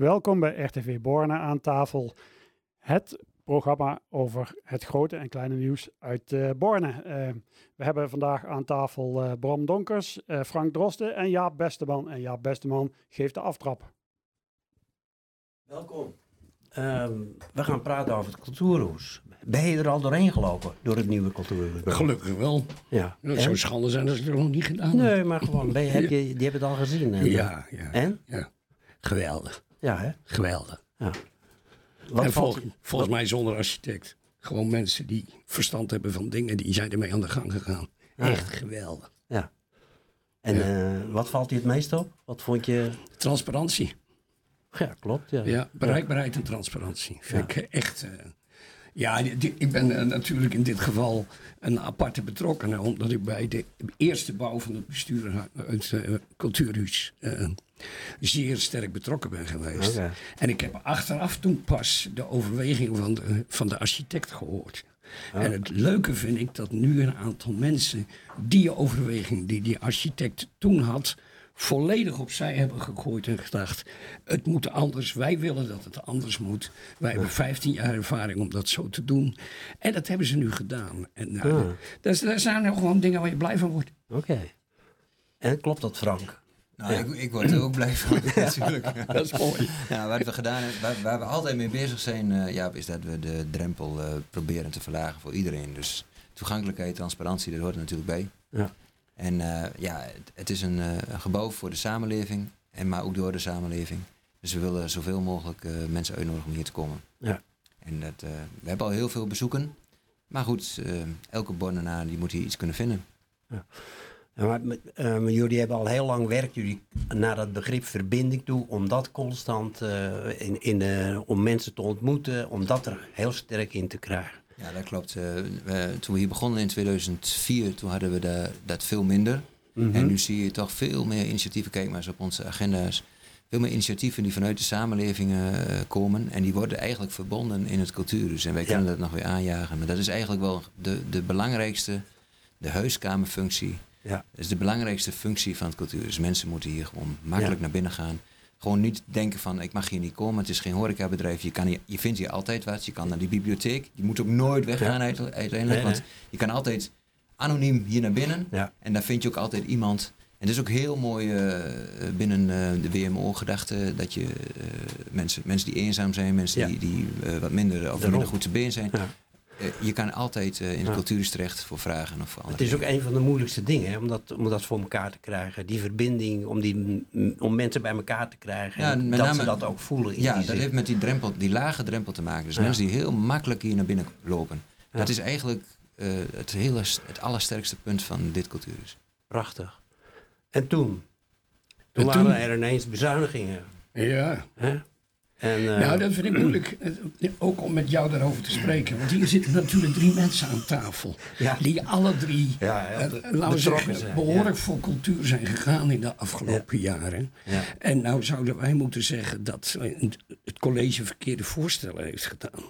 Welkom bij RTV Borne aan tafel. Het programma over het grote en kleine nieuws uit uh, Borne. Uh, we hebben vandaag aan tafel uh, Bram Donkers, Frank Drosten en Jaap Besteman. En Jaap Besteman geeft de aftrap. Welkom. Um, we gaan praten over het cultuurhuis. Ben je er al doorheen gelopen, door het nieuwe cultuurhuis? Gelukkig wel. Ja. schande zijn dat ze het nog niet gedaan Nee, maar gewoon, ben je, heb je, die hebben het al gezien. En, ja, ja. En? Ja. Geweldig. Ja, hè? Geweldig. Ja. Wat en vol, volgens mij zonder architect. Gewoon mensen die verstand hebben van dingen, die zijn ermee aan de gang gegaan. Echt geweldig. Ja. En uh, wat valt je het meest op? Wat vond je? Transparantie. Ja, klopt. Ja, ja bereikbaarheid en transparantie. Vind ik echt. Uh, ja, ik ben uh, natuurlijk in dit geval een aparte betrokkenen, omdat ik bij de eerste bouw van het bestuur uit uh, Cultuurhuis zeer sterk betrokken ben geweest. En ik heb achteraf toen pas de overweging van de, van de architect gehoord. Ah. En het leuke vind ik dat nu een aantal mensen die overweging die die architect toen had, volledig opzij hebben gegooid en gedacht: het moet anders. Wij willen dat het anders moet. Wij hebben 15 jaar ervaring om dat zo te doen. En dat hebben ze nu gedaan. En nou, ah. dat, zijn nou gewoon dingen waar je blij van wordt. Oké. En klopt dat, Frank? Nou, ik, ik, word er ook blij van, natuurlijk. dat is mooi. Ja, wat we gedaan hebben, waar, we altijd mee bezig zijn, uh, ja, is dat we de drempel uh, proberen te verlagen voor iedereen. Dus toegankelijkheid, transparantie, dat hoort er natuurlijk bij. Ja. En uh, ja, het, het is een, een, gebouw voor de samenleving, en maar ook door de samenleving. Dus we willen zoveel mogelijk mensen uitnodigen om hier te komen. Ja. En dat, we hebben al heel veel bezoeken. Maar goed, elke Bornenaar die moet hier iets kunnen vinden. Ja. Maar, uh, jullie hebben al heel lang werkt jullie naar dat begrip verbinding toe, om dat constant uh, in, in, uh, om mensen te ontmoeten, om dat er heel sterk in te krijgen. Ja, dat klopt. We, toen we hier begonnen in 2004, toen hadden we de, dat veel minder. Mm -hmm. En nu zie je toch veel meer initiatieven, kijk maar eens op onze agenda's, veel meer initiatieven die vanuit de samenlevingen komen. En die worden eigenlijk verbonden in het cultuurhuis. En wij kunnen ja. dat nog weer aanjagen. Maar dat is eigenlijk wel de, de belangrijkste, de huiskamerfunctie ja. Dat is de belangrijkste functie van het cultuur. Dus mensen moeten hier gewoon makkelijk naar binnen gaan. Gewoon niet denken van ik mag hier niet komen. Het is geen horecabedrijf. Je, kan hier, je vindt hier altijd wat. Je kan naar die bibliotheek. Die moet ook nooit weggaan uiteindelijk. want je kan altijd anoniem hier naar binnen. En daar vind je ook altijd iemand. En het is ook heel mooi uh, binnen uh, de WMO-gedachte dat je uh, mensen, mensen die eenzaam zijn, mensen die, die wat minder of minder goed te been zijn, eh, je kan altijd uh, in de cultuur terecht voor vragen of voor andere Het is ook een van de moeilijkste dingen, hè, om, dat, om dat voor elkaar te krijgen. Die verbinding, om, die, om mensen bij elkaar te krijgen. Ja, en dat name, ze dat ook voelen. In ja, dat heeft met die, drempel, die lage drempel te maken. Dus mensen die heel makkelijk hier naar binnen lopen. Dat is eigenlijk uh, het, hele, het allersterkste punt van dit cultuur. Prachtig. En toen? Toen, waren er ineens bezuinigingen. Ja. En, uh, nou, dat vind ik moeilijk. Ook om met jou daarover te spreken. Want hier zitten natuurlijk drie mensen aan tafel. Ja. Die alle drie, ja, uh, laten we zeggen, behoorlijk voor cultuur zijn gegaan in de afgelopen jaren. En nou zouden wij moeten zeggen dat het college verkeerde voorstellen heeft gedaan.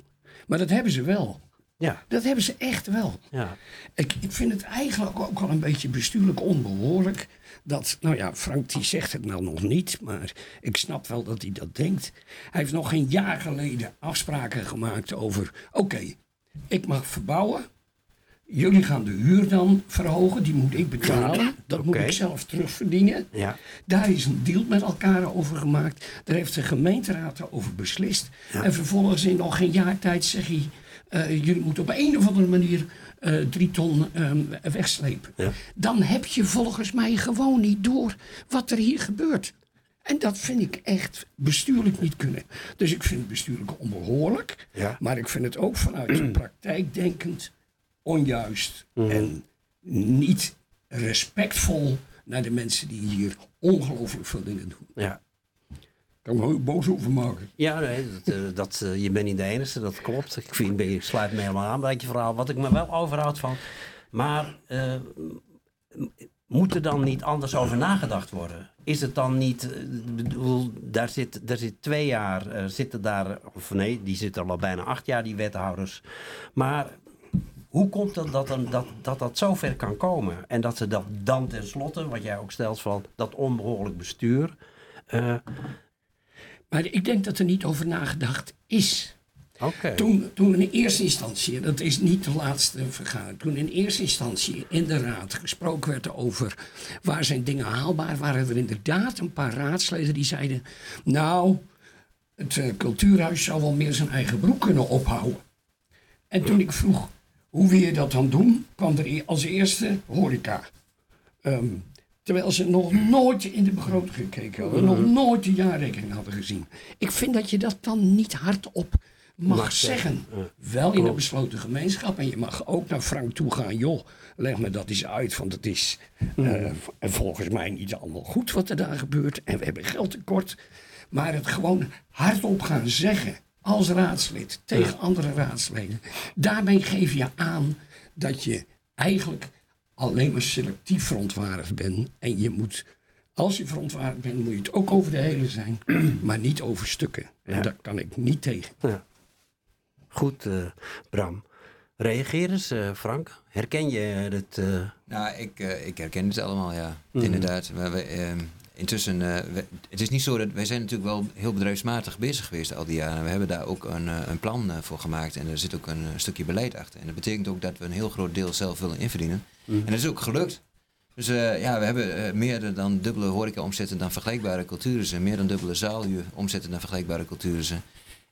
Maar dat hebben ze wel. Ja. Dat hebben ze echt wel. Ja. Ik, ik vind het eigenlijk ook wel een beetje bestuurlijk onbehoorlijk dat, nou ja, Frank die zegt het nou nog niet, maar ik snap wel dat hij dat denkt. Hij heeft nog geen jaar geleden afspraken gemaakt over, oké, ik mag verbouwen. Jullie gaan de huur dan verhogen, die moet ik betalen. Dat moet ik zelf terugverdienen. Ja. Daar is een deal met elkaar over gemaakt. Daar heeft de gemeenteraad over beslist. En vervolgens in nog geen jaar tijd zeg hij... Uh, jullie moeten op een of andere manier uh, drie ton um, wegslepen. Ja. Dan heb je volgens mij gewoon niet door wat er hier gebeurt. En dat vind ik echt bestuurlijk niet kunnen. Dus ik vind het bestuurlijk onbehoorlijk. Ja. Maar ik vind het ook vanuit de praktijk denkend onjuist. Mhm. En niet respectvol naar de mensen die hier ongelooflijk veel dingen doen. Ja. Ook boos over maken. Ja, dat, uh, dat uh, je bent niet de enige, dat klopt. Ik vind, je sluit me helemaal aan bij je verhaal. Wat ik me wel overhoud van. Maar uh, moet er dan niet anders over nagedacht worden? Is het dan niet, bedoel, daar zit, daar zit twee jaar, zitten daar, of nee, die zitten al bijna acht jaar, die wethouders. Maar hoe komt het dat, dat, dat, dat dat zo ver kan komen? En dat ze dat dan tenslotte, wat jij ook stelt van dat onbehoorlijk bestuur, Maar ik denk dat er niet over nagedacht is. Toen, toen in eerste instantie, dat is niet de laatste vergadering, toen in eerste instantie in de raad gesproken werd over waar zijn dingen haalbaar, waren er inderdaad een paar raadsleden die zeiden, nou, het uh, cultuurhuis zou wel meer zijn eigen broek kunnen ophouden. En toen ik vroeg, hoe wil je dat dan doen, kwam er e-, als eerste horeca. Um, terwijl ze nog nooit in de begroting gekeken hadden, nog nooit de jaarrekening hadden gezien. Ik vind dat je dat dan niet hardop mag, zeggen. Wel in een besloten gemeenschap. En je mag ook naar Frank toe gaan. Joh, leg me dat eens uit. Want het is uh, volgens mij niet allemaal goed wat er daar gebeurt. En we hebben geldtekort. Maar het gewoon hardop gaan zeggen. Als raadslid tegen andere raadsleden. Daarmee geef je aan dat je eigenlijk alleen maar selectief verontwaardigd bent. En je moet als je verontwaardigd bent, moet je het ook over de hele zijn, maar niet over stukken. En daar kan ik niet tegen. Ja. Goed, uh, Bram. Reageer eens, uh, Frank. Herken je het? Uh... Nou, ik, ik herken het allemaal, ja. Mm. Inderdaad. Maar we, ehm, intussen, we, het is niet zo dat wij zijn natuurlijk wel heel bedrijfsmatig bezig geweest al die jaren. We hebben daar ook een, een plan voor gemaakt en er zit ook een stukje beleid achter. En dat betekent ook dat we een heel groot deel zelf willen inverdienen. Mm. En dat is ook gelukt. Dus ja, we hebben meer dan dubbele horeca omzetten dan vergelijkbare culturen. Meer dan dubbele zaaluur omzetten dan vergelijkbare culturen.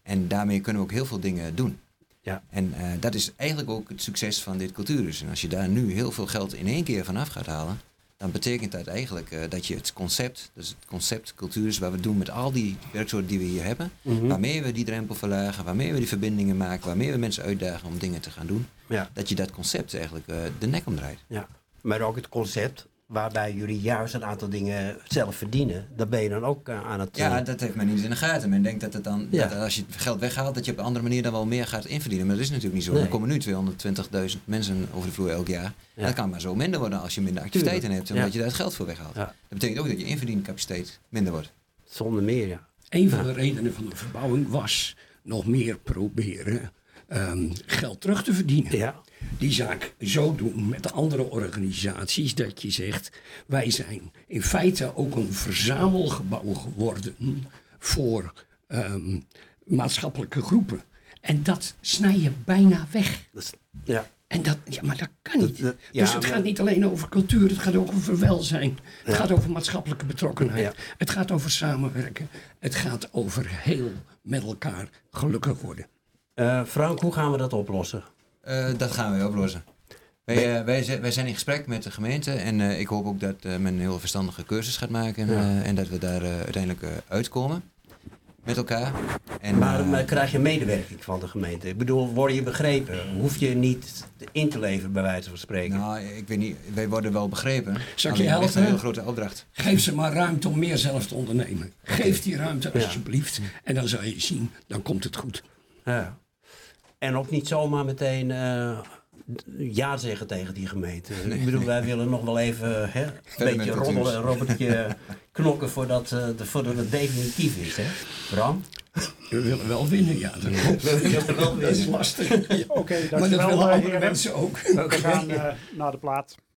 En daarmee kunnen we ook heel veel dingen doen. Ja. En uh, dat is eigenlijk ook het succes van dit cultuurhuis. En als je daar nu heel veel geld in één keer vanaf gaat halen, dan betekent dat eigenlijk uh, dat je het concept, dus het concept cultuurhuis, waar we doen met al die werksoorten die we hier hebben, mm -hmm. waarmee we die drempel verlagen, waarmee we die verbindingen maken, waarmee we mensen uitdagen om dingen te gaan doen, ja. dat je dat concept eigenlijk uh, de nek omdraait. Ja, maar ook het concept waarbij jullie juist een aantal dingen zelf verdienen, dan ben je dan ook eh, aan het... Ja, eh, dat heeft men niet in de gaten. Men denkt dat, het dan, dat als je het geld weghaalt, dat je op een andere manier dan wel meer gaat inverdienen. Maar dat is natuurlijk niet zo. Er komen nu 220.000 mensen over de vloer elk jaar. Dat kan maar zo minder worden als je minder activiteiten hebt, omdat je daar het geld voor weghaalt. Dat betekent ook dat je inverdiencapaciteit minder wordt. Zonder meer, ja. Een van de redenen van de verbouwing was nog meer proberen um, geld terug te verdienen. Ja die zaak zo doen met andere organisaties dat je zegt, wij zijn in feite ook een verzamelgebouw geworden voor um, maatschappelijke groepen. En dat snij je bijna weg. ja. En dat, ja, maar dat kan niet. dus het gaat niet alleen over cultuur, het gaat ook over welzijn. Het gaat over maatschappelijke betrokkenheid. Het gaat over samenwerken. Het gaat over heel met elkaar gelukkig worden. Uh, Frank, hoe gaan we dat oplossen? Uh, dat gaan we oplossen. Wij, uh, wij, wij, zijn in gesprek met de gemeente en uh, ik hoop ook dat men een heel verstandige cursus gaat maken ja. en dat we daar uiteindelijk uitkomen met elkaar. En, maar, maar, krijg je medewerking van de gemeente? Ik bedoel, word je begrepen? Hoef je niet in te leveren, bij wijze van spreken? Nou, ik weet niet. Wij worden wel begrepen. Zal ik je helpen? een hele grote opdracht. Geef ze maar ruimte om meer zelf te ondernemen. Geef die ruimte alsjeblieft. En dan zal je zien, dan komt het goed. Ja. En ook niet zomaar meteen uh, ja zeggen tegen die gemeente. Ik bedoel, wij willen nog wel even hè, een beetje roddelen en robbertje knokken voordat, uh, de, voordat het definitief is. Hè? Bram? We willen wel winnen, ja. Dat, we willen wel winnen. dat is lastig. Oké, okay, maar dat willen andere mensen ook. We gaan uh, naar de plaat.